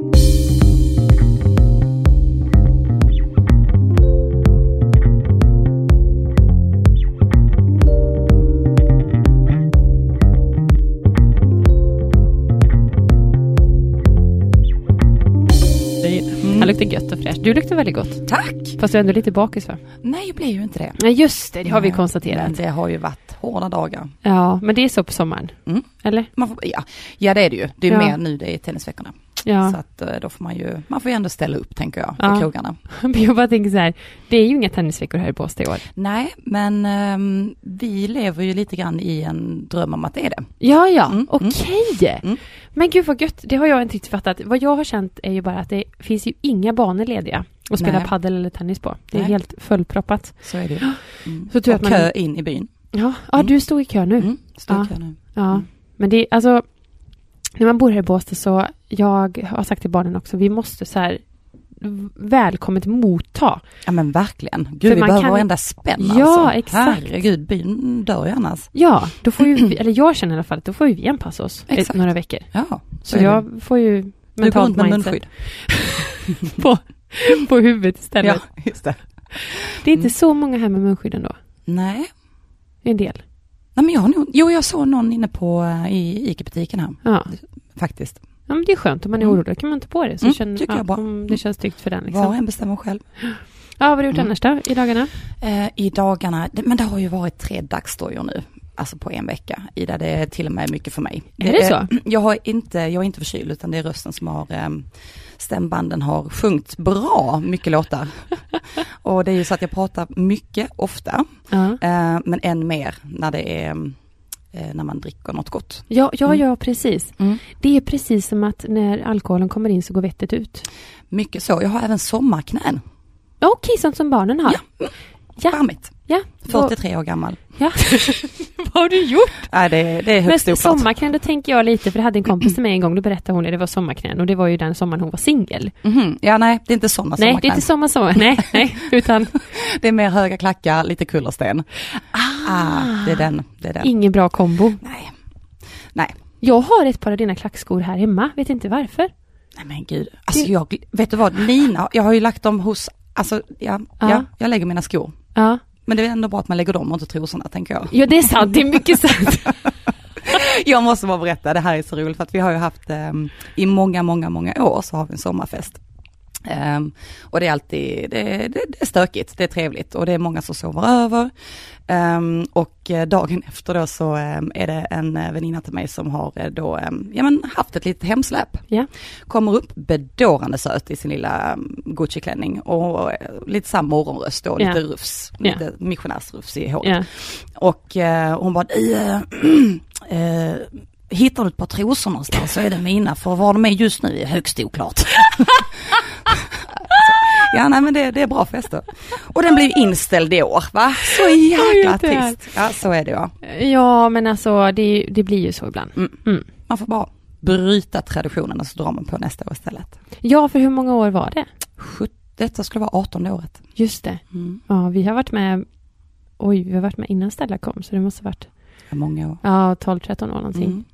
Han luktar gött och fräscht. Du luktar väldigt gott. Tack! Fast du är ändå lite bakis va? Nej, jag blir ju inte det. Nej just det, det har vi Nej, konstaterat. Men det har ju varit hårda dagar. Ja, men det är så på sommaren. Mm. Eller? Får, ja. ja, det är det ju. Det är Ja. mer nu det är tennisveckorna. Ja. Så att eh, då får man ju, man får ju ändå ställa upp tänker jag, på Ja. krogarna. Men jag bara tänker så här, det är ju inga tennisveckor här i Båstad i år. Nej, men ehm, vi lever ju lite grann i en dröm om att det är det. Ja, ja, Mm, okej. Mm. Men gud vad gött, det har jag inte riktigt fattat. Vad jag har känt är ju bara att det finns ju inga banor lediga att spela Nej. paddel eller tennis på. Det är Nej. helt fullproppat. Så är det ju. Mm. Så tur och att man- kö in i byn. Ja, ja Mm. du stod i kö nu. Mm. Står Ja. i kö nu. Ja, Mm. Men det är alltså, när man bor här i Båstad så, jag har sagt till barnen också, vi måste så här välkommet motta. Ja men verkligen. Gud, För vi behöver kan- varenda spänn Ja, alltså. exakt. Herregud, byn dör ju annars. Ja, då får ju vi, eller jag känner i alla fall att då får ju vi anpassa oss Exakt. några veckor. Ja, Så, det. jag får ju Du går mentalt runt med mindset munskydd. på, på huvudet istället. Ja, just det. Det är inte Mm. så många här med munskydd ändå. Nej. En del. Nej men jag har nog, jo jag såg någon inne på, eh, i ICA-butiken här, Ja. faktiskt. ja, men det är skönt. Om man är Mm. orolig då kan man ta på det. Så Mm, känner, tycker ja, jag bra. om det känns tryggt för den. Var Liksom. och en bestämmer själv. Ja, vad har du gjort Mm. annars då i dagarna? Eh, I dagarna, det- men det har ju varit tre dagsdojor nu. Alltså på en vecka, i där det är till och med mycket för mig. Är det så? Jag, har inte, jag är inte förkyld utan det är rösten som har, eh, stämbanden har sjungit bra mycket låtar. och det är ju så att jag pratar mycket, ofta, Ja, eh, men än mer när det är, eh, när man dricker något gott. ja, ja, Mm. ja precis. Det är precis som att när alkoholen kommer in så går vettet ut. Mycket så. Jag har även sommarknän. Okej, sånt som barnen har. Ja. Ja. Charmigt. Ja. Vad, 43 år gammal. ja. vad har du gjort? Nej, det, det är högst Men oklart. sommarknän, då tänker jag lite, för det hade en kompis till mig en gång, då berättade hon att det var sommarknän och det var ju den sommaren hon var singel. Mhm. Ja, nej, det är inte sådana Nej, det är inte sommar, sommar, nej, nej, utan Det är mer höga klackar, lite kullersten. Ah, det är den. Det är den. ingen bra kombo. Nej. Nej. Jag har ett par av dina klackskor här hemma, vet inte varför. Nej men gud. Alltså jag, vet du vad, Lina, jag har ju lagt dem hos, alltså ja, Ja. ja. jag lägger mina skor. Ja, Men det är ändå bra att man lägger dem och inte trosorna, tänker jag. ja det är sant, det är mycket sant. Jag måste bara berätta, det här är så roligt för att vi har ju haft ehm, i många, många, många år så har vi en sommarfest. Ehm, och det är alltid, det, det, det är stökigt, det är trevligt och det är många som sover över. Ehm, och eh, dagen efter då så ehm, är det en eh, väninna till mig som har eh, då, ja men haft ett litet hemsläp. Ja. Kommer upp bedårande söt i sin lilla Gucci-klänning och eh, lite samma morgonröst och lite Ja. rufs, Ja. lite missionärsrufs i håret. Och eh, hon bara, "I, eh, eh, hittar du ett par trosor någonstans så är det mina, för var de är just nu är högst oklart. ja, nej men det, det är bra fester. Och den blev inställd i år, va? Så jäkla trist. Ja, så är det ja. ja, men alltså det, det blir ju så ibland. Mm. Mm. Man får bara bryta traditionen och så drar man på nästa år istället. Ja, för hur många år var det? Detta skulle vara 18 året. Just det. Mm. Ja, vi har varit med, oj, vi har varit med innan Stella kom, så det måste ha varit, många år. ja, 12-13 år någonting.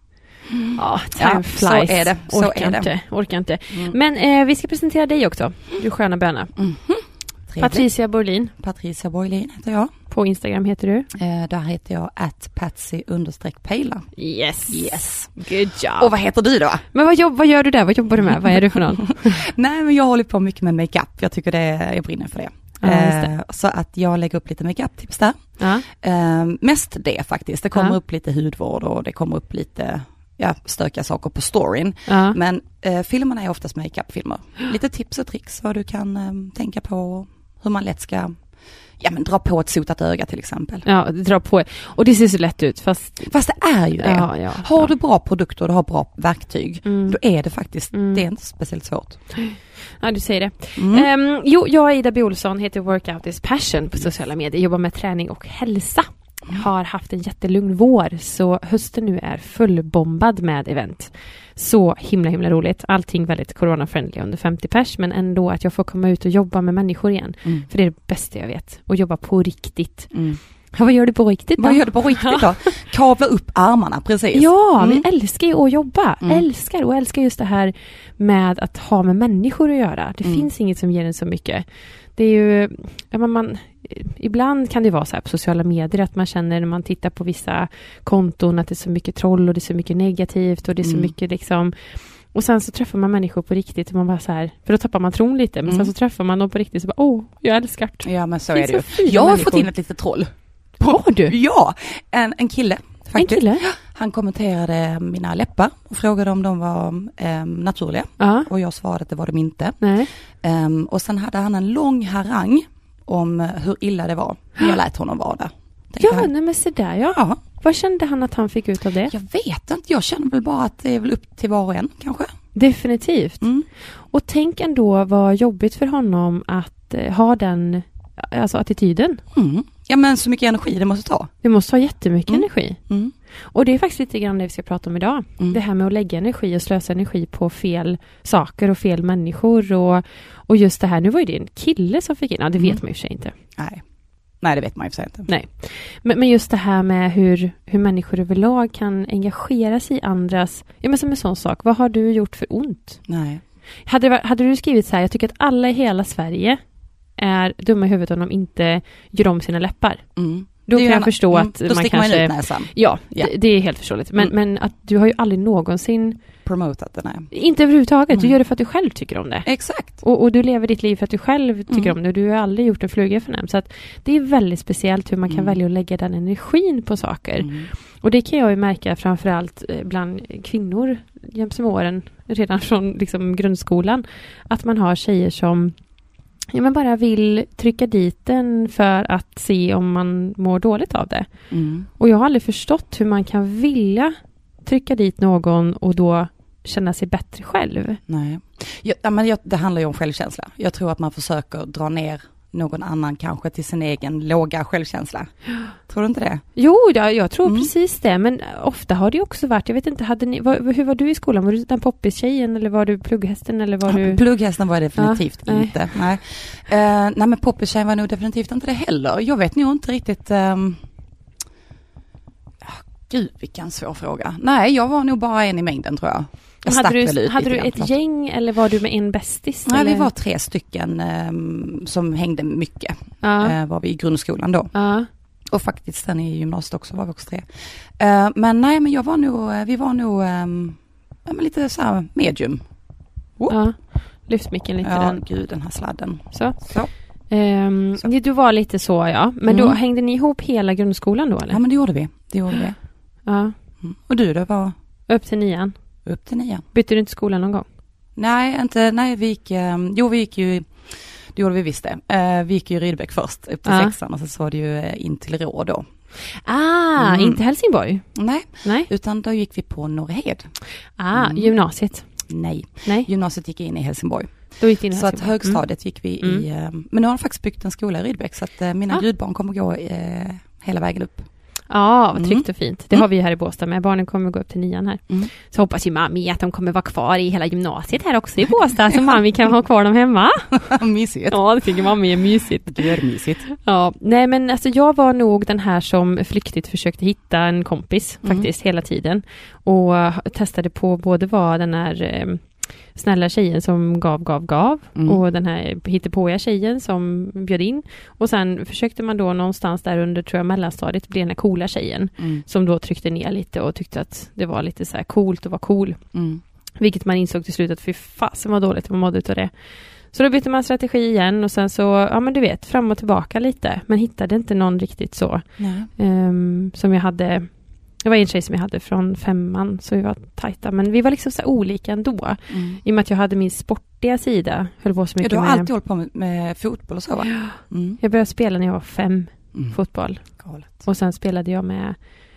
Mm. Ja, Ja, time så flies. är det, så orkar är det. inte, orkar inte. Mm. Men eh, vi ska presentera dig också, du sköna böna. Trevligt. Patricia Borlin, Patricia Borglin heter jag. på Instagram heter du. Eh, där heter jag at patsy understreck pejla. Yes. Yes. Good job. Och vad heter du då? Men vad, jobb, vad gör du där? Vad jobbar du med? Vad är du för någon? Nej men jag håller på mycket med makeup. Jag tycker det, jag brinner för det. Ja, det. Eh, så att jag lägger upp lite makeup-tips där. Ja. Eh, mest det faktiskt. Det kommer Ja. upp lite hudvård och det kommer upp lite ja, stökiga saker på storyn. Ja. Men eh, filmerna är oftast makeup-filmer. Lite tips och tricks vad du kan eh, tänka på. Hur man lätt ska ja, men dra på ett sotat öga till exempel. ja, dra på. Och det ser så lätt ut, fast... Fast det är ju det. Ja, ja. Har du bra produkter och du har bra verktyg, Mm. då är det faktiskt, Mm. det är inte speciellt svårt. Ja, du säger det. Mm. Ehm, jo, jag är Ida B. Olsson, heter Workout is passion på sociala medier, jobbar med träning och hälsa. Har haft en jättelugn vår, så hösten nu är fullbombad med event. Så himla, himla roligt. Allting väldigt corona-friendly under 50 pers, men ändå att jag får komma ut och jobba med människor igen. Mm. För det är det bästa jag vet. Och jobba på riktigt. Mm. Ja, vad gör du på riktigt då? Vad gör du på riktigt då? Kavla upp armarna, precis. Ja, Mm. vi älskar ju att jobba. Mm. Älskar och älskar just det här med att ha med människor att göra. Det Mm. finns inget som ger en så mycket. Det är ju, ja, man, ibland kan det vara så här på sociala medier att man känner när man tittar på vissa konton att det är så mycket troll och det är så mycket negativt och det är så Mm. mycket liksom och sen så träffar man människor på riktigt och man bara så här, för då tappar man tron lite, men Mm. sen så träffar man dem på riktigt och så bara, åh, jag älskar det. Ja men så Det är det ju. Jag har människor. fått in ett litet troll. Har du? Ja, en, en kille faktiskt. En kille? Han kommenterade mina läppar och frågade om de var ehm, naturliga. Ja, Och jag svarade att det var de inte. Ehm, och sen hade han en lång harang om hur illa det var. Men jag lät honom vara där. Ja, han. nej men se där ja. ja, Vad kände han att han fick ut av det? jag vet inte. Jag känner väl bara att det är väl upp till var och en kanske. Definitivt. Mm. Och tänk ändå vad jobbigt för honom att eh, ha den alltså attityden. Mm. Ja men så mycket energi det måste ta. Det måste ha jättemycket Mm. energi. Mm. Och det är faktiskt lite grann det vi ska prata om idag. Mm. Det här med att lägga energi och slösa energi på fel saker och fel människor och, och just det här, nu var ju det en kille som fick in, ja det vet Mm. man ju för sig inte. Nej. Nej det vet man ju för sig inte. Nej. Men, men just det här med hur, hur människor överlag kan engagera sig i andras, ja men som en sån sak, vad har du gjort för ont? Nej. Hade, hade du skrivit så här, jag tycker att alla i hela Sverige är dumma i huvudet om de inte gör om sina läppar. Mm. Då kan jag förstå mm, att Då man sticker kanske... man ut näsan. Ja, Ja. Det, det är helt förståeligt. Men, Mm. men att du har ju aldrig någonsin, Promotat det, nej. inte överhuvudtaget, du Nej. gör det för att du själv tycker om det. Exakt. Och, och du lever ditt liv för att du själv tycker Mm. om det du har aldrig gjort en fluga för den. Så att det är väldigt speciellt hur man kan Mm. välja att lägga den energin på saker. Mm. Och det kan jag ju märka framförallt eh, bland kvinnor jäms med åren, redan från liksom grundskolan, att man har tjejer som ja, men bara vill trycka dit den för att se om man mår dåligt av det. Mm. Och jag har aldrig förstått hur man kan vilja trycka dit någon och då känna sig bättre själv. Nej. Ja, men jag, det handlar ju om självkänsla. Jag tror att man försöker dra ner någon annan kanske till sin egen låga självkänsla. Tror du inte det? Jo, ja, jag tror Mm. precis det, men ofta har det också varit, jag vet inte, hade ni, var, hur var du i skolan? Var du den poppis-tjejen eller var du plugghästen eller var du... Plugghästen var jag definitivt Ja, nej. inte. Nej, uh, nej men poppistjejen var nog definitivt inte det heller. Jag vet nog inte riktigt. Um... Gud vilken svår fråga. Nej, jag var nog bara en i mängden tror jag. Hade du, hade du ett gäng eller var du med en bästis? Nej, eller? vi var tre stycken ehm, som hängde mycket. Ja, Eh, var vi i grundskolan då. ja. Och faktiskt sen i gymnasiet också var vi också tre. Eh, men nej, men jag var nog, eh, vi var nog ehm, lite så här medium. Oh. ja. Lyft micken lite Ja, den. gud den här sladden. Så. Så. Ehm, Så. Du var lite så ja, men då Mm. hängde ni ihop hela grundskolan då eller? Ja men det gjorde vi. Det gjorde vi. Ja. Mm. Och du, det var Upp till nian? Upp till nian? Bytte du inte skola någon gång? Nej, inte, nej vi gick, ehm, jo vi gick ju, det gjorde vi visst det. Eh, vi gick ju Rydbeck först, upp till Ja. sexan och sen så var det ju eh, in till Rå då. Ah, Mm. inte Helsingborg? Nej, Nej. utan då gick vi på Norrhed. Ah, Mm. gymnasiet? Nej, Nej, gymnasiet gick in i Helsingborg. då gick in i Så att Helsingborg. högstadiet gick vi i, eh, men nu har de faktiskt byggt en skola i Rydbeck så att eh, mina Ah. gudbarn kommer gå hela vägen upp. Ja, vad Mm. tryggt och fint. Det Mm. har vi här i Båstad med. Barnen kommer gå upp till nian här. Mm. Så hoppas ju mammi att de kommer vara kvar i hela gymnasiet här också i Båstad, så mammi kan ha kvar dem hemma. Mysigt. Ja, det tycker mammi är mysigt. Det är mysigt. Ja, nej men alltså jag var nog den här som flyktigt försökte hitta en kompis Mm. faktiskt hela tiden. Och testade på både vad den här eh, snälla tjejen som gav, gav, gav Mm. och den här hittepåiga tjejen som bjöd in. Och sen försökte man då någonstans där under, tror jag, mellanstadiet bli den här coola tjejen Mm. som då tryckte ner lite och tyckte att det var lite så här coolt att vara cool. Mm. Vilket man insåg till slut att fy fasen vad dåligt man mådde utav det. Så då bytte man strategi igen och sen så, ja men du vet, fram och tillbaka lite. Men hittade inte någon riktigt så. Ehm, som jag hade, det var en tjej som jag hade från femman, så vi var tajta. Men vi var liksom så olika ändå. Mm. I och med att jag hade min sportiga sida, höll på så Ja, mycket du har med... alltid hållit på med, med fotboll och så va? Mm. Jag började spela när jag var fem, Mm. fotboll. Galet. Och sen spelade jag med,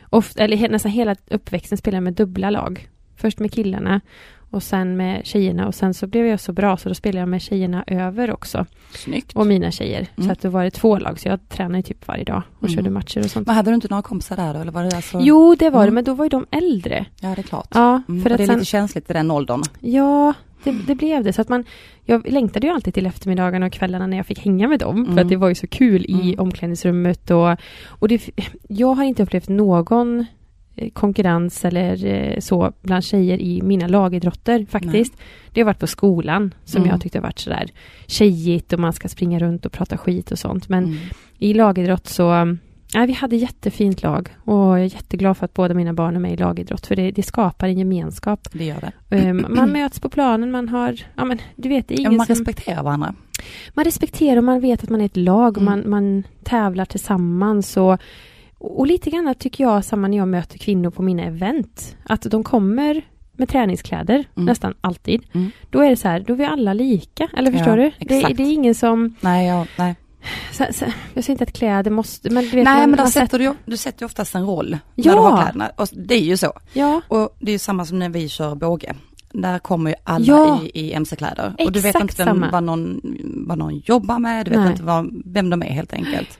ofta, eller nästan hela uppväxten spelade jag med dubbla lag. Först med killarna och sen med tjejerna och sen så blev jag så bra så då spelade jag med tjejerna över också. Snyggt. Och mina tjejer. Så Mm. att då var det två lag så jag tränade typ varje dag och Mm. körde matcher och sånt. Men hade du inte några kompisar där då eller var det alltså? Jo, det var det, Mm. men då var ju de äldre. Ja det är klart. Ja, Mm. för att det är sen, lite känsligt i den åldern. ja, det, det blev det. Så att man, jag längtade ju alltid till eftermiddagarna och kvällarna när jag fick hänga med dem. För Mm. att det var ju så kul i Mm. omklädningsrummet. Och, och det, jag har inte upplevt någon konkurrens eller eh, så bland tjejer i mina lagidrotter faktiskt. Det har varit på skolan som Mm. jag tyckte har varit sådär tjejigt och man ska springa runt och prata skit och sånt. Men Mm. i lagidrott så Ja, vi hade jättefint lag och jag är jätteglad för att båda mina barn är med i lagidrott för det, det skapar en gemenskap. Det gör det. Um, man möts på planen, man har, ja men du vet, det är ingen man som, respekterar varandra. man respekterar och man vet att man är ett lag och Mm. man, man tävlar tillsammans och, och lite grann tycker jag samma när jag möter kvinnor på mina event, att de kommer med träningskläder Mm. nästan alltid. Mm. Då är det så här, då är vi alla lika, eller förstår Ja, du? Det, exakt. det är ingen som, Nej, ja, nej. så, så, jag säger inte att kläder måste, men du vet, nej man, men man sätter du, ju- du sätter ju oftast en roll när Ja. du har kläderna. Och det är ju så. Ja, Och det är ju samma som när vi kör båge. Där kommer ju alla Ja. i, i mc-kläder. Och du vet Exakt inte vem, vad, någon, vad någon jobbar med, du vet Nej. inte vad, vem de är helt enkelt.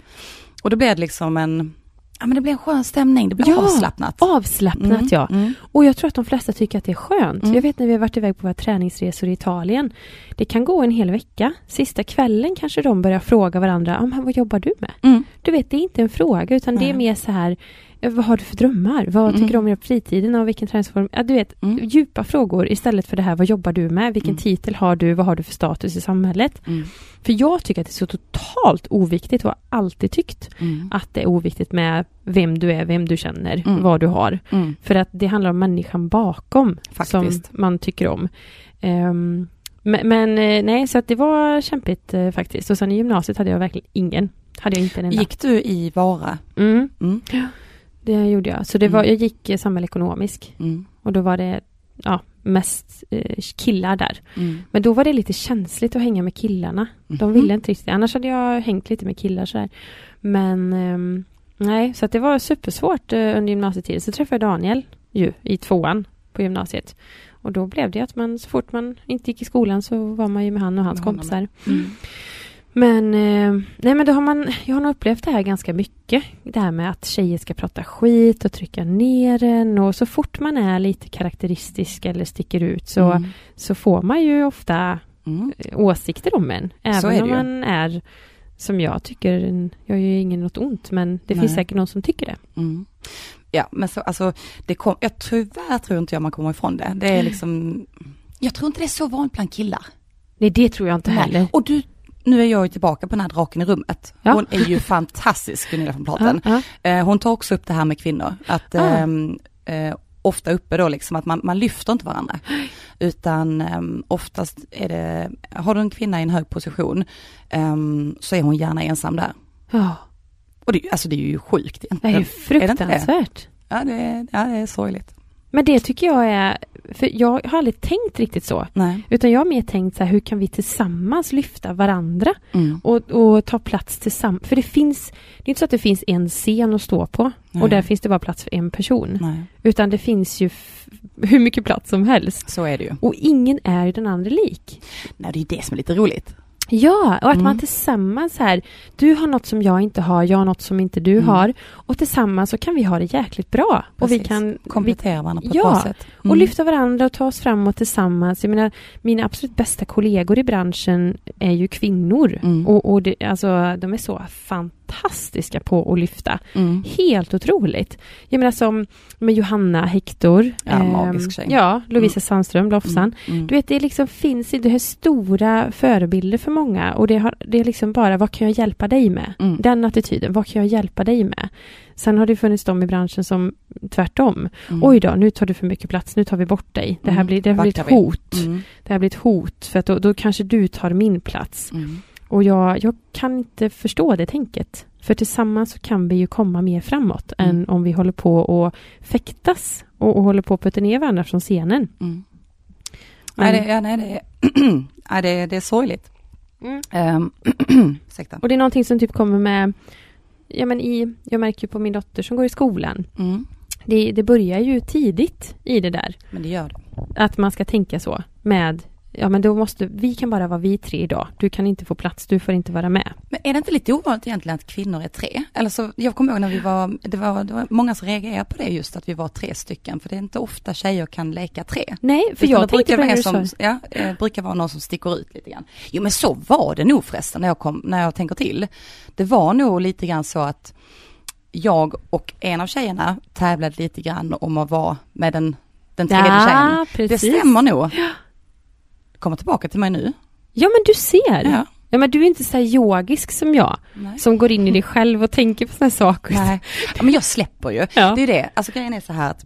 Och då blir det liksom en, ja men det blir en skön stämning, det blir Ja. avslappnat. avslappnat Mm, ja. Mm. Och jag tror att de flesta tycker att det är skönt. Mm. Jag vet när vi har varit iväg på våra träningsresor i Italien. Det kan gå en hel vecka. Sista kvällen kanske de börjar fråga varandra, ah, men vad jobbar du med? Mm. Du vet, det är inte en fråga utan det är mer så här, vad har du för drömmar? Vad Mm. tycker du om på fritiden och vilken träningsform? Ja, du vet, Mm. djupa frågor istället för det här, vad jobbar du med? Vilken Mm. titel har du? Vad har du för status i samhället? För jag tycker att det är så totalt oviktigt och har alltid tyckt att det är oviktigt med vem du är, vem du känner, vad du har. För att det handlar om människan bakom som Faktiskt. man tycker om. Ehm, men, men eh, nej, så att det var kämpigt eh, faktiskt. Och sen i gymnasiet hade jag verkligen ingen. Hade jag inte en enda. Gick du i Vara? Mm, Mm. Det gjorde jag. Så det var, Mm. jag gick eh, samhällsekonomisk. Mm. Och då var det ja, mest eh, killar där. Mm. Men då var det lite känsligt att hänga med killarna. De Mhm. ville inte riktigt. Annars hade jag hängt lite med killar sådär. Men ehm, nej, så det var supersvårt eh, under gymnasietiden. Så träffade jag Daniel ju i tvåan på gymnasiet. Och då blev det att man så fort man inte gick i skolan så var man ju med han och hans kompisar. Mm. Men, eh, nej men då har man, jag har nog upplevt det här ganska mycket. Det här med att tjejer ska prata skit och trycka ner en och så fort man är lite karaktäristisk eller sticker ut så, Mm. så får man ju ofta Mm. eh, åsikter om en. Även det om man är, som jag tycker, jag gör ju ingen något ont men det Nej. finns säkert någon som tycker det. Mm. Ja, men så alltså, det kom, jag tyvärr tror inte jag man kommer ifrån det. Det är liksom, jag tror inte det är så vanligt bland killar. Nej det tror jag inte heller. Och du, nu är jag ju tillbaka på den här draken i rummet. Ja. Hon är ju fantastisk, Gunilla von Platen. Ja, ja. Eh, hon tar också upp det här med kvinnor, att ehm, eh, ofta uppe då liksom att man, man lyfter inte varandra. Utan um, oftast är det, har du en kvinna i en hög position ehm, så är hon gärna ensam där. ja. Och det, alltså det är ju sjukt Det är egentligen. ju Är det det? fruktansvärt. Ja det, är- ja, det är sorgligt. Men det tycker jag är, för jag har aldrig tänkt riktigt så. Nej. Utan jag har mer tänkt så här, hur kan vi tillsammans lyfta varandra Mm. och, och ta plats tillsammans? För det finns, det är inte så att det finns en scen att stå på Nej. och där finns det bara plats för en person. Nej, Utan det finns ju hur mycket plats som helst. så är det ju. Och ingen är ju den andra lik. Nej, det är det som är lite roligt. Ja, och att Mm. man tillsammans här, du har något som jag inte har, jag har något som inte du Mm. har. Och tillsammans så kan vi ha det jäkligt bra. Och vi Precis. kan Komplettera varandra på ett Ja, bra sätt. och Mm. lyfta varandra och ta oss framåt tillsammans. Jag menar, mina absolut bästa kollegor i branschen är ju kvinnor. Mm. Och, och det, alltså, de är så fantastiska på att lyfta. Mm. Helt otroligt. Jag menar som med Johanna Hector. Ja, magisk tjej. Ja, Lovisa Sandström, Lofsan. Mm. Du vet, det liksom finns det här stora förebilder för många och det, har, det är liksom bara, vad kan jag hjälpa dig med? Mm. Den attityden, vad kan jag hjälpa dig med? Sen har det funnits de i branschen som tvärtom. Mm. Oj då, nu tar du för mycket plats, nu tar vi bort dig. Det här Mm, blir, det här blir ett hot. Mm. Det här blir ett hot, för att då, då kanske du tar min plats. Mm. Och jag, jag kan inte förstå det tänket. För tillsammans så kan vi ju komma mer framåt Mm. än om vi håller på och fäktas och, och håller på att putta ner varandra från scenen. Mm. Men- Nej, det, ja, nej, det, är, nej det, det är sorgligt. Mm. Um. Och det är någonting som typ kommer med, ja men i, jag märker ju på min dotter som går i skolan. Mm. Det, det börjar ju tidigt i det där. Men det gör det. Att man ska tänka så med, ja men då måste, vi kan bara vara vi tre idag. Du kan inte få plats, du får inte vara med. Men är det inte lite ovanligt egentligen att kvinnor är tre? Eller så, jag kommer ihåg när vi var det, var, det var många som reagerade på det just att vi var tre stycken, för det är inte ofta tjejer kan leka tre. Nej, för Utan jag det tänkte brukar på det som, ja, eh, brukar vara någon som sticker ut lite grann. Jo men så var det nog förresten när jag, kom, när jag tänker till. Det var nog lite grann så att jag och en av tjejerna tävlade lite grann om att vara med den, den tredje tjejen. Ja, Det precis. stämmer nog. Kommer tillbaka till mig nu. Ja, men du ser. Ja. Ja, men du är inte så här yogisk som jag, Nej. som går in i dig själv och tänker på sådana saker. Nej, ja, men jag släpper ju. Ja. Det är det, alltså grejen är så här att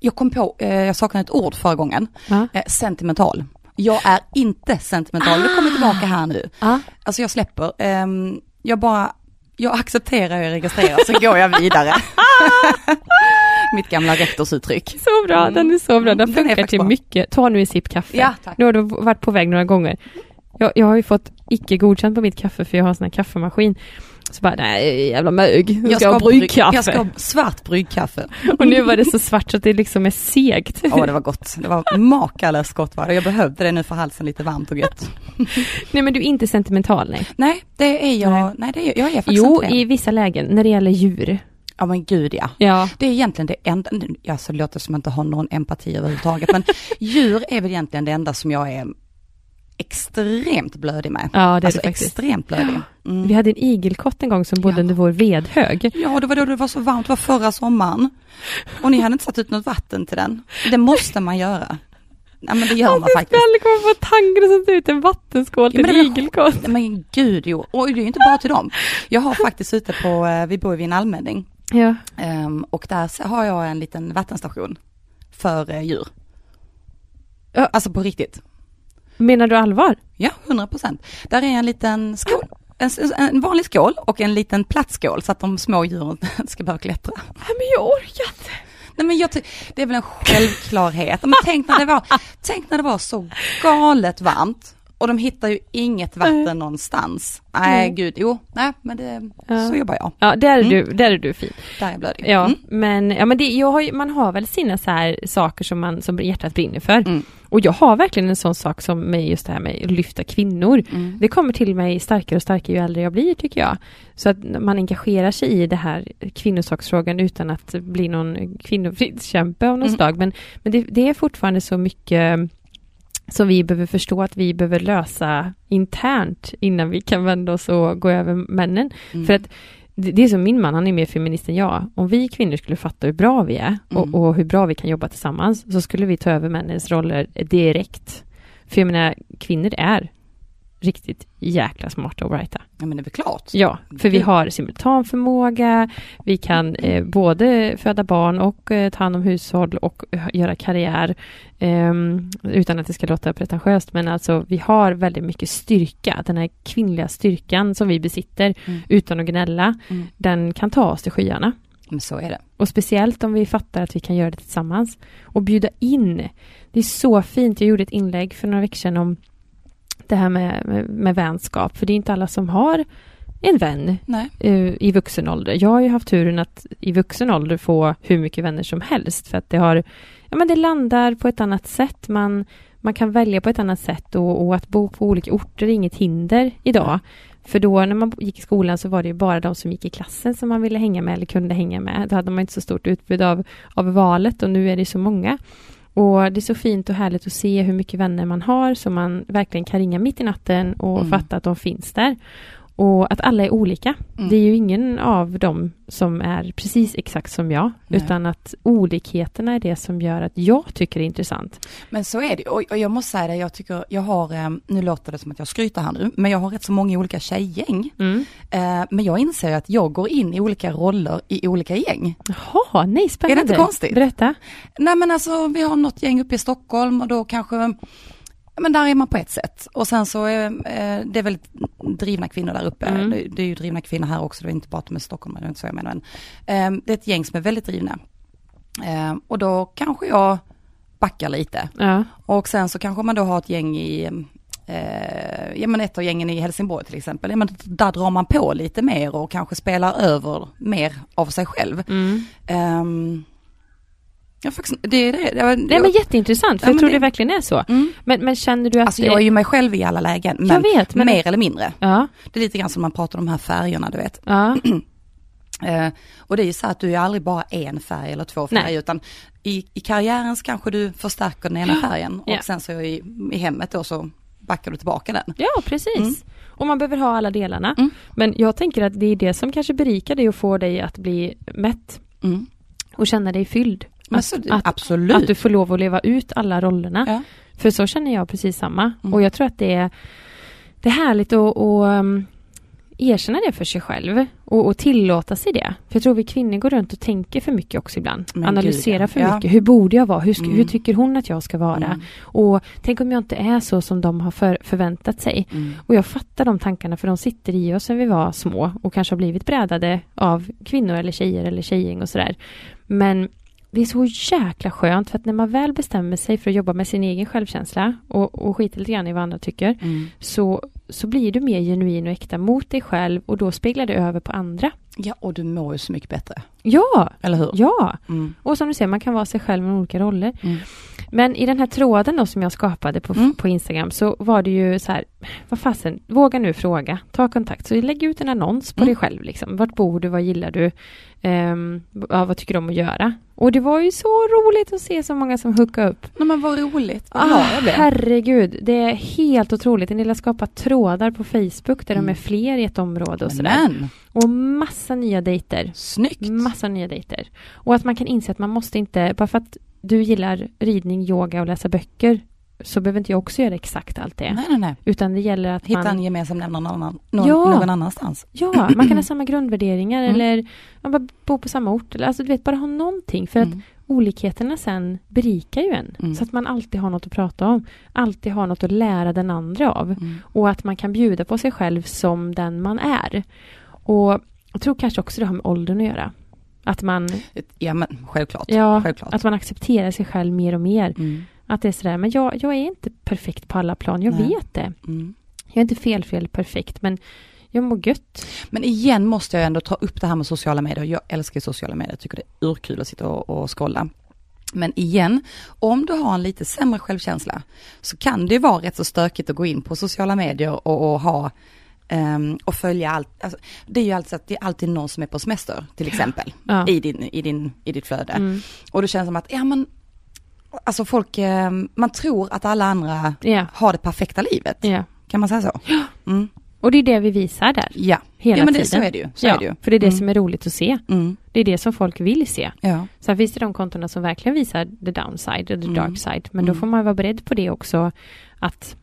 jag kom på, eh, jag saknade ett ord förra gången, Ja. eh, sentimental. Jag är inte sentimental, det kommer tillbaka här nu. Ja. Alltså jag släpper, ehm, jag bara, jag accepterar och registrerar, så går jag vidare. Mitt gamla rektorsuttryck. Så bra, den är så bra. Den Den funkar till bra. mycket. Ta nu en sipp kaffe. Ja, tack. Nu har du varit på väg några gånger. Jag, jag har ju fått icke godkänt på mitt kaffe för jag har en sån här kaffemaskin. Så bara, nej jävla mög. Jag ska ha brygg- bryggkaffe. Jag ska ha svart bryggkaffe. Och nu var det så svart så att det liksom är segt. Ja, det var gott. Det var makalöst gott var det. Jag behövde det nu för halsen lite varmt och gött. nej men du är inte sentimental nej. Nej, det är jag, nej, Nej. det är, jag är faktiskt Jo, inte i vissa lägen när det gäller djur. Ja men gud ja. Ja. Det är egentligen det enda, ja så det låter som att jag inte har någon empati överhuvudtaget, men djur är väl egentligen det enda som jag är extremt blödig med. Ja, det är alltså det faktiskt. extremt blödig. Mm. Vi hade en igelkott en gång som bodde Ja. under vår vedhög. Ja, det var då det var så varmt, det var förra sommaren. Och ni hade inte satt ut något vatten till den. Det måste man göra. Ja men det gör man Jag skulle faktiskt. aldrig komma på tanken att sätta ut en vattenskål till Ja, men en igelkott. Men gud jo, och det är ju inte bara till dem. Jag har faktiskt ute på, eh, vi bor ju vid en allmänning. Ja. Ehm, och där har jag en liten vattenstation för eh, djur. Ja. Alltså på riktigt. Menar du allvar? Ja, 100 procent. Där är en liten skål. En, en vanlig skål och en liten platt skål så att de små djuren ska börja klättra. Nej men jag orkar inte. Nej men jag det är väl en självklarhet. Men tänk när det var, tänk när det var så galet varmt. Och de hittar ju inget vatten någonstans. Nej Nej. gud, jo, nej men det, Ja. så jobbar jag. Ja, där är, Mm. du, där är du fin. Där är jag blödig. Ja, Mm. men, ja, men det, jag har, man har väl sina så här saker som, man, som hjärtat brinner för. Mm. Och jag har verkligen en sån sak som med just det här med att lyfta kvinnor. Mm. Det kommer till mig starkare och starkare ju äldre jag blir tycker jag. Så att man engagerar sig i det här kvinnosaksfrågan utan att bli någon kvinnofridskämpe av något Mm. slag. Men, men det, det är fortfarande så mycket som vi behöver förstå att vi behöver lösa internt innan vi kan vända oss och gå över männen. Mm. För att det är som min man, han är mer feminist än jag. Om vi kvinnor skulle fatta hur bra vi är och, Mm. och hur bra vi kan jobba tillsammans så skulle vi ta över männens roller direkt. För jag menar, kvinnor är riktigt jäkla smarta och brighta. Ja men det är väl klart. Ja, för vi har simultanförmåga, vi kan eh, både föda barn och eh, ta hand om hushåll och eh, göra karriär. ehm, utan att det ska låta pretentiöst, men alltså vi har väldigt mycket styrka. Den här kvinnliga styrkan som vi besitter Mm. utan att gnälla, Mm. den kan ta oss till skyarna. Men så är det. Och speciellt om vi fattar att vi kan göra det tillsammans. Och bjuda in. Det är så fint. Jag gjorde ett inlägg för några veckor sedan om det här med, med, med vänskap. För det är inte alla som har en vän eh, i vuxen ålder. Jag har ju haft turen att i vuxen ålder få hur mycket vänner som helst. För att det har, ja men det landar på ett annat sätt. Man, man kan välja på ett annat sätt och, och att bo på olika orter är inget hinder idag. För då när man gick i skolan så var det ju bara de som gick i klassen som man ville hänga med eller kunde hänga med. Då hade man inte så stort utbud av, av valet och nu är det så många. Och det är så fint och härligt att se hur mycket vänner man har som man verkligen kan ringa mitt i natten och Mm. fatta att de finns där. Och att alla är olika. Mm. Det är ju ingen av dem som är precis exakt som jag, Nej. utan att olikheterna är det som gör att jag tycker det är intressant. Men så är det och, och jag måste säga det, jag tycker, jag har, eh, nu låter det som att jag skryter här nu, men jag har rätt så många olika tjejgäng. Mm. Eh, men jag inser att jag går in i olika roller i olika gäng. Jaha, nej, spännande. Är det inte konstigt? Berätta. Nej men alltså vi har något gäng uppe i Stockholm och då kanske, men där är man på ett sätt. Och sen så är eh, det är väldigt drivna kvinnor där uppe. Mm. Det, det är ju drivna kvinnor här också, det är inte bara att de är i Stockholm, det är inte så jag menar. Men, eh, det är ett gäng som är väldigt drivna. Eh, och då kanske jag backar lite. Ja. Och sen så kanske man då har ett gäng i, eh, ja men ett av gängen i Helsingborg till exempel, ja men där drar man på lite mer och kanske spelar över mer av sig själv. Mm. Ehm, Ja, faktiskt, det är det. det, var, Nej men jätteintressant, för Ja, jag tror det- det verkligen är så. mm. Men, men känner du att Alltså det... jag är ju mig själv i alla lägen, men vet, men... mer eller mindre. Ja, Det är lite grann som man pratar om de här färgerna, du vet. ja, Eh, och det är ju så att du är aldrig bara en färg eller två färger, Nej. utan i, i karriären kanske du förstärker den ena färgen och Ja. sen så i, i hemmet då så backar du tillbaka den. ja precis. Mm. Och man behöver ha alla delarna. Mm. Men jag tänker att det är det som kanske berikar dig och får dig att bli mätt Mm. och känna dig fylld. Men Att- absolut. Att du får lov att leva ut alla rollerna. Ja. För så känner jag precis samma. Mm. Och jag tror att det är, det är härligt att, att um, erkänna det för sig själv och, och tillåta sig det. För jag tror vi kvinnor går runt och tänker för mycket också ibland. Men Analyserar gud, för Ja. mycket. Hur borde jag vara? Hur, Mm. hur tycker hon att jag ska vara? Mm. Och tänk om jag inte är så som de har för, förväntat sig. Mm. Och jag fattar de tankarna för de sitter i oss sen vi var små och kanske har blivit brädade av kvinnor eller tjejer eller tjejgäng och sådär. Men det är så jäkla skönt för att när man väl bestämmer sig för att jobba med sin egen självkänsla och, och skita lite grann i vad andra tycker Mm. så, så blir du mer genuin och äkta mot dig själv och då speglar det över på andra. Ja, och du mår ju så mycket bättre. Ja, Eller hur? ja! Mm. Och som du säger, man kan vara sig själv med olika roller. Mm. Men i den här tråden då som jag skapade på, Mm. på Instagram så var det ju så här, vad fasen, våga nu fråga, ta kontakt. Så lägg ut en annons på Mm. dig själv liksom. Vart bor du, vad gillar du, Ehm, ja, vad tycker du om att göra? Och det var ju så roligt att se så många som hookade upp. Nej, men vad roligt. Vad Ah, blev. herregud, det är helt otroligt. En del har skapat trådar på Facebook där de Mm. är fler i ett område och sådär. Och massa nya dejter. snyggt. Massa nya dejter. Och att man kan inse att man måste inte, bara för att du gillar ridning, yoga och läsa böcker, så behöver inte jag också göra exakt allt det. Nej, nej, nej. Utan det gäller att Hitta man... en gemensam nämnare någon, annan, någon, Ja. någon annanstans. Ja, man kan ha samma grundvärderingar Mm. eller man bara bo på samma ort. Eller, alltså du vet, bara ha någonting. För att Mm. olikheterna sen berikar ju en. Mm. Så att man alltid har något att prata om. Alltid har något att lära den andra av. Mm. Och att man kan bjuda på sig själv som den man är. Och jag tror kanske också det har med åldern att göra. Att man, Ja, men självklart. ja, självklart. att man accepterar sig själv mer och mer. Mm. Att det är sådär, men jag, jag är inte perfekt på alla plan, jag Nej. vet det. Mm. Jag är inte felfel perfekt, men jag mår gött. Men igen måste jag ändå ta upp det här med sociala medier. Jag älskar sociala medier, jag tycker det är urkul att sitta och, och scrolla. Men igen, om du har en lite sämre självkänsla så kan det vara rätt så stökigt att gå in på sociala medier och, och ha ehm, och följa allt. Alltså, det är ju alltid, att det är alltid någon som är på semester till exempel Ja. i, din, i, din, i ditt flöde. Mm. Och det känns som att, ja men, alltså folk, ehm, man tror att alla andra Ja, har det perfekta livet. ja. Kan man säga så? Mm. Och det är det vi visar där, Ja, hela ja men det, tiden. så är det ju. Så ja, är det ju. för det är det Mm. som är roligt att se. Mm. Det är det som folk vill se. Ja. Sen finns det de kontona som verkligen visar the downside, the Mm. dark side. Men då Mm. får man vara beredd på det också, att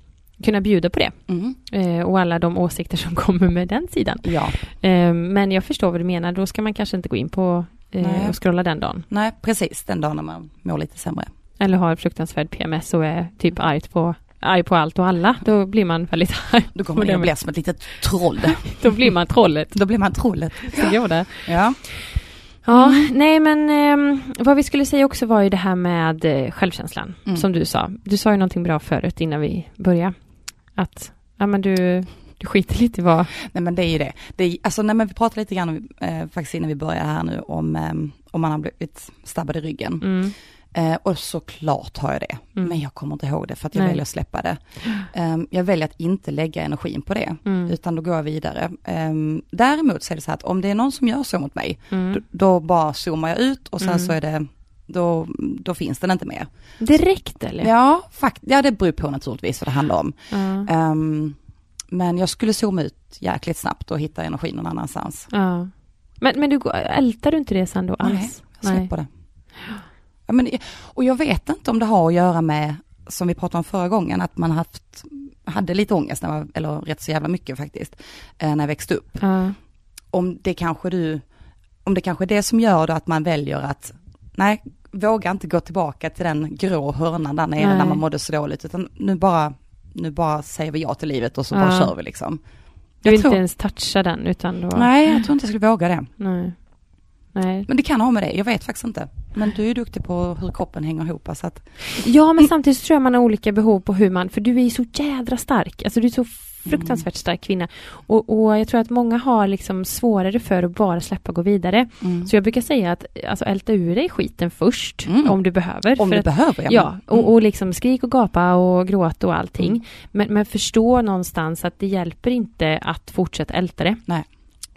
kunna bjuda på det. Mm. Eh, och alla de åsikter som kommer med den sidan. Ja, Eh, men jag förstår vad du menar, då ska man kanske inte gå in på eh, och scrolla den dagen. nej precis den dagen när man mår lite sämre. Eller har fruktansvärd PMS och är typ arg på, arg på allt och alla. Då blir man väldigt arg. Då kommer man att bli som ett litet troll. Då blir man trollet. Då blir man trollet. som går där. Ja. Ja, Mm. nej men eh, vad vi skulle säga också var ju det här med eh, självkänslan, Mm. som du sa. Du sa ju någonting bra förut innan vi började. Att, ja men du, du skiter lite i vad... Nej men det är ju det. det är, alltså nej, men vi pratade lite grann eh, faktiskt innan vi började här nu om, eh, om man har blivit stabbad i ryggen. Mm, Eh, och såklart har jag det. Mm. Men jag kommer inte ihåg det för att jag Nej. väljer att släppa det. Eh, jag väljer att inte lägga energin på det. mm, Utan då går jag vidare. Eh, däremot så är det så här att om det är någon som gör så mot mig, då, mm. då bara zoomar jag ut och sen Mm. så är det, då, då finns den inte mer. Direkt eller? Ja, fakt ja, det beror på naturligtvis vad det handlar om. Ja. Ehm, men jag skulle zooma ut jäkligt snabbt och hitta energin någon annanstans. ja. Men, men du, ältar du inte det sen då Nej, alls? Jag släpper det. Ja, men, och jag vet inte om det har att göra med, som vi pratade om förra gången, att man haft, hade lite ångest, när man, eller rätt så jävla mycket faktiskt, eh, när jag växte upp. Ja. Om det kanske du, om det kanske är det som gör då att man väljer att, nej, våga inte gå tillbaka till den grå hörnan där nere Nej. när man mådde så dåligt, utan nu bara, nu bara säger vi ja till livet och så Ja. bara kör vi liksom. Du vill Jag tror- inte ens toucha den utan då... Nej, jag tror inte jag skulle våga det. Nej. Nej. Men det kan ha med det, jag vet faktiskt inte. Men du är duktig på hur kroppen hänger ihop, så att, Ja, men samtidigt så tror jag man har olika behov på hur man... För du är ju så jädra stark. Alltså du är så fruktansvärt stark kvinna. Och, och jag tror att många har liksom svårare för att bara släppa och gå vidare. Mm. Så jag brukar säga att alltså, älta ur dig skiten först, Mm. om du behöver. Om du att, behöver, Ja, Mm. och, och liksom skrik och gapa och gråta och allting. Mm. Men, men förstå någonstans att det hjälper inte att fortsätta älta det. Nej.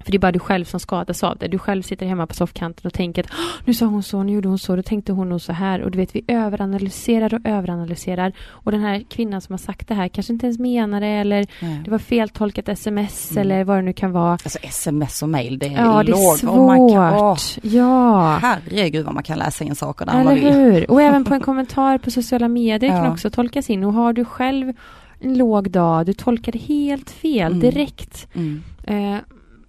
För det är bara du själv som skadas av det. Du själv sitter hemma på soffkanten och tänker att "Åh, nu sa hon så, nu gjorde hon så, då tänkte hon nog så här. Och du vet, vi överanalyserar och överanalyserar. Och den här kvinnan som har sagt det här kanske inte ens menar det eller Nej. det var feltolkat sms Mm. eller vad det nu kan vara. Alltså sms och mail, det är Ja, det är låg. svårt. Man kan, Ja. herregud vad man kan läsa in saker där man Eller vill. hur? Och även på en kommentar på sociala medier kan Ja. också tolkas in. Och har du själv en låg dag, du tolkar det helt fel Mm. direkt. Mm. Eh,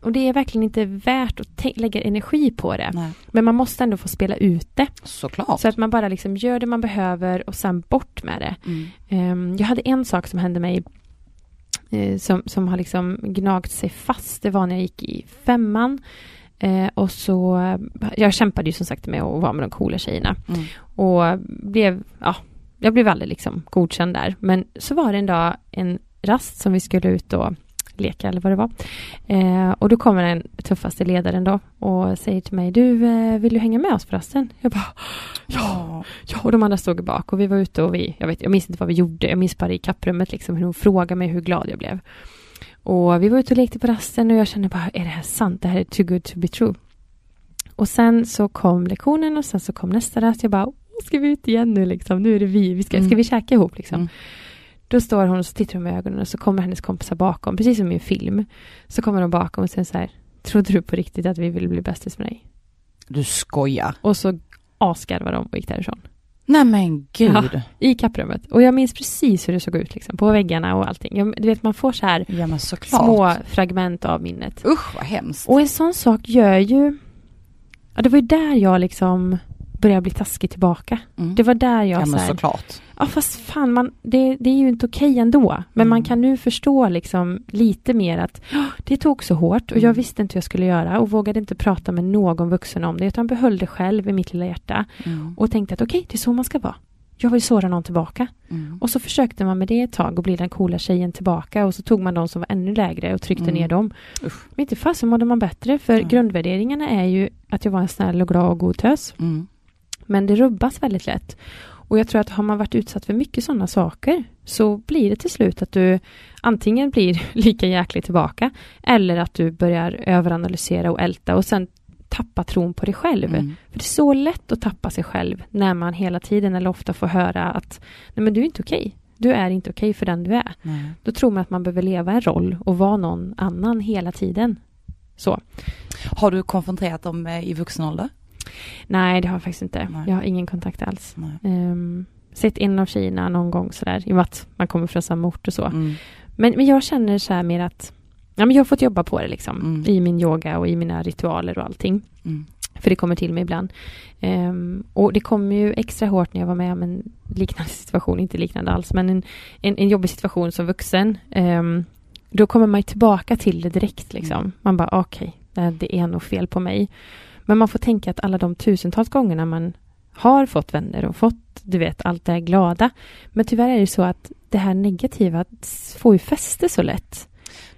och det är verkligen inte värt att lägga energi på det. Nej. Men man måste ändå få spela ut det. Såklart. Så att man bara liksom gör det man behöver och sen bort med det. Mm. Ehm, jag hade en sak som hände mig eh, som, som har liksom gnagt sig fast. Det var när jag gick i femman. Eh, och så, jag kämpade ju som sagt med att vara med de coola tjejerna. Mm. Och blev, ja, jag blev aldrig liksom godkänd där. Men så var det en dag en rast som vi skulle ut och leka eller vad det var. Eh, och då kommer den tuffaste ledaren då och säger till mig, du eh, vill du hänga med oss på rasten? Jag bara, Ja. ja, och de andra stod bak och vi var ute och vi, jag vet, jag minns inte vad vi gjorde, jag minns bara i kapprummet liksom hur hon frågade mig hur glad jag blev. Och vi var ute och lekte på rasten och jag kände bara, är det här sant? Det här är too good to be true. Och sen så kom lektionen och sen så kom nästa rast. Jag bara, "Åh, ska vi ut igen nu liksom? Nu är det vi, vi ska, ska Mm. vi käka ihop liksom? Mm. Då står hon och så tittar hon med ögonen och så kommer hennes kompisar bakom, precis som i en film. Så kommer de bakom och säger så här, trodde du på riktigt att vi ville bli bästis med dig? Du skojar. Och så asgarvade de och gick därifrån. Nej men gud. I kapprummet. Och jag minns precis hur det såg ut liksom, på väggarna och allting. Jag, du vet, man får så här Ja små fragment av minnet. Usch vad hemskt. Och en sån sak gör ju... Ja, det var ju där jag liksom började bli taskig tillbaka. Mm. Det var där jag ja så här, såklart. Ja fast fan, man, det, det är ju inte okej ändå. Men Mm. man kan nu förstå liksom lite mer att "Ja, det tog så hårt och jag Mm. visste inte hur jag skulle göra och vågade inte prata med någon vuxen om det utan behöll det själv i mitt lilla hjärta Mm. och tänkte att okej, det är så man ska vara. Jag vill såra någon tillbaka. Mm. Och så försökte man med det ett tag och bli den coola tjejen tillbaka och så tog man de som var ännu lägre och tryckte Mm. ner dem. Usch. Men inte fasen mådde man bättre för grundvärderingarna är ju att jag var en snäll och glad och god tös. Mm. Men det rubbas väldigt lätt. Och jag tror att har man varit utsatt för mycket sådana saker så blir det till slut att du antingen blir lika jäklig tillbaka eller att du börjar överanalysera och älta och sen tappa tron på dig själv. Mm. För det är så lätt att tappa sig själv när man hela tiden eller ofta får höra att nej men du är inte okej. Du är inte okej för den du är. Nej. Då tror man att man behöver leva en roll och vara någon annan hela tiden. Så. Har du konfronterat dem eh, i vuxen ålder? Nej, det har jag faktiskt inte. Nej. Jag har ingen kontakt alls. Um, sett en av tjejerna någon gång sådär, i och med att man kommer från samma ort och så. Mm. Men, men jag känner så här mer att ja, men jag har fått jobba på det liksom. Mm. I min yoga och i mina ritualer och allting. Mm. För det kommer till mig ibland. Ehm, och det kom ju extra hårt när jag var med om en liknande situation, inte liknande alls, men en, en, en jobbig situation som vuxen. Ehm, då kommer man tillbaka till det direkt liksom. Mm. Man bara okej, okay, det är nog fel på mig. Men man får tänka att alla de tusentals gångerna man har fått vänner och fått, du vet, allt det här glada. Men tyvärr är det så att det här negativa får ju fäste så lätt.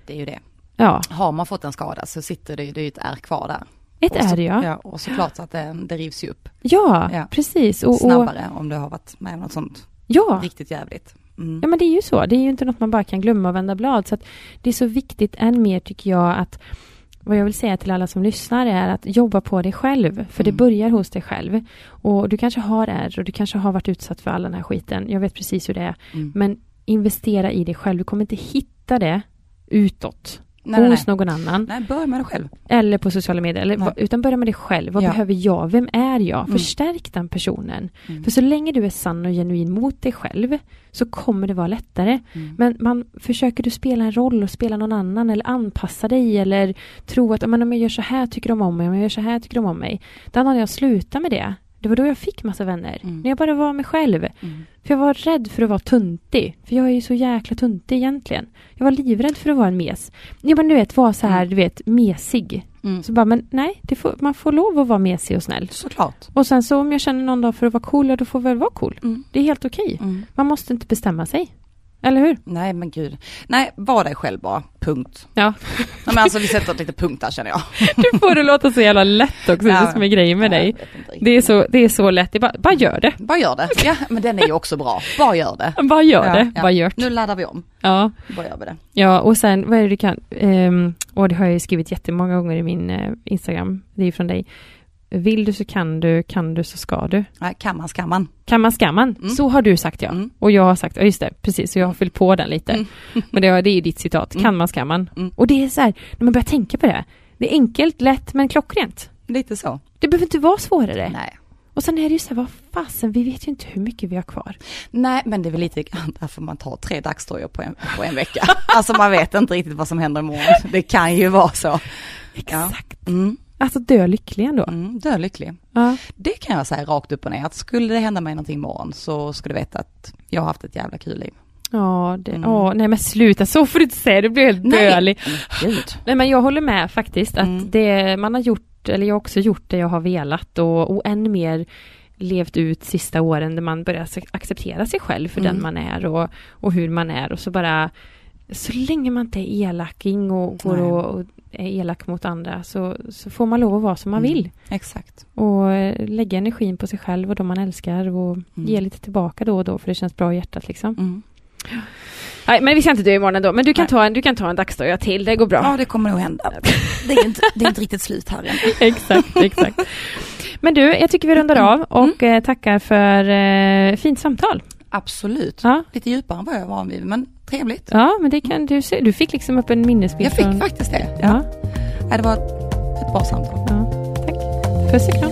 Det är ju det. Ja, Har man fått en skada så sitter det, det är ju ett ärr kvar där. ett är det ja. ja. Och såklart så att det, det rivs ju upp Ja, Ja. precis. Och, och, snabbare om du har varit med om något sånt ja. riktigt jävligt. Mm. Ja men det är ju så. Det är ju inte något man bara kan glömma och vända blad. Så det är så viktigt än mer tycker jag att vad jag vill säga till alla som lyssnar är att jobba på dig själv. För det Mm. börjar hos dig själv. Och du kanske har ärr och du kanske har varit utsatt för all den här skiten. Jag vet precis hur det är. Mm. Men investera i dig själv. Du kommer inte hitta det utåt. Nej, hos nej. någon annan. nej, börja med dig själv. Eller på sociala medier. Eller, Nej. utan börja med dig själv. Vad Ja. behöver jag? Vem är jag? Mm. Förstärk den personen. Mm. För så länge du är sann och genuin mot dig själv så kommer det vara lättare. Mm. Men man, försöker du spela en roll och spela någon annan eller anpassa dig eller tro att om jag gör så här tycker de om mig, om jag gör så här tycker de om mig. Då när jag slutade med det, det var då jag fick massa vänner. Mm. När jag bara var mig själv. Mm. För jag var rädd för att vara tuntig. För jag är ju så jäkla tuntig egentligen. Jag var livrädd för att vara en mes. Ja men du vet, vara så här, Mm. du vet, mesig. Mm. Så bara, men nej, får, man får lov att vara mesig och snäll. Såklart. Och sen så om jag känner någon dag för att vara cool, ja, då får jag väl vara cool. Mm. Det är helt okej. Mm. Man måste inte bestämma sig. Eller hur? Nej men gud. Nej, var dig själv bara. Punkt. Ja. Nej, men alltså vi sätter ett litet punkt där känner jag. Du får det låta så jävla lätt också, det är det som är grejen med Ja, dig. Det är så, det är så lätt, det bara, bara gör det. Bara gör det. Ja, men den är ju också bra. Bara gör det. Bara gör Ja, det, ja. bara gjort. Nu laddar vi om. Ja. Bara gör vi det. ja, och sen vad är det du kan, ehm, och det har jag ju skrivit jättemånga gånger i min eh, Instagram, det är ju från dig. Vill du så kan du, kan du så ska du. Kan man ska man. Kan man ska man. Mm. Så har du sagt ja. Mm. Och jag har sagt, ja just det, precis, så jag har fyllt på den lite. Mm. Men det, det är ju ditt citat, Mm. kan man ska man. Mm. Och det är så här, när man börjar tänka på det, det är enkelt, lätt men klockrent. Lite så. Det behöver inte vara svårare. Nej. Och sen är det ju så här, vad fasen, vi vet ju inte hur mycket vi har kvar. Nej, men det är väl lite grann därför man tar tre dagströjor på en, på en vecka. Alltså man vet inte riktigt vad som händer imorgon. Det kan ju vara så. Exakt. Mm, Alltså dö lycklig ändå. mm, dö lycklig. Ja. Det kan jag säga rakt upp och ner, att skulle det hända mig någonting imorgon så ska du veta att jag har haft ett jävla kul liv. Ja, det, Mm. åh, nej men sluta, så får du inte säga, du blir helt dölig. Gud. Nej men jag håller med faktiskt att Mm. det man har gjort, eller jag har också gjort det jag har velat och, och än mer levt ut sista åren där man börjar ac- acceptera sig själv för Mm. den man är och, och hur man är och så bara så länge man inte är elaking och går Nej. och, är elak mot andra så, så får man lov att vara som man Mm. vill Exakt. och eh, lägga energin på sig själv och de man älskar och ge lite tillbaka då och då för det känns bra i hjärtat liksom. Mm. Nej men vi ska inte dö imorgon ändå men du kan, Nej. ta en, du kan ta en dagsdagar till, det går bra. Ja, det kommer nog hända. Det är inte, det är inte riktigt slut här än. exakt, exakt. Men du, jag tycker vi rundar av och eh, tackar för eh, fint samtal. Absolut. Ja, Lite djupare än vad jag var van vid, men trevligt. ja, men det kan du se. Du fick liksom upp en minnesbild Jag fick från... faktiskt det. Ja, Ja, det var ett, bra samtal. ja, tack. Puss och kram.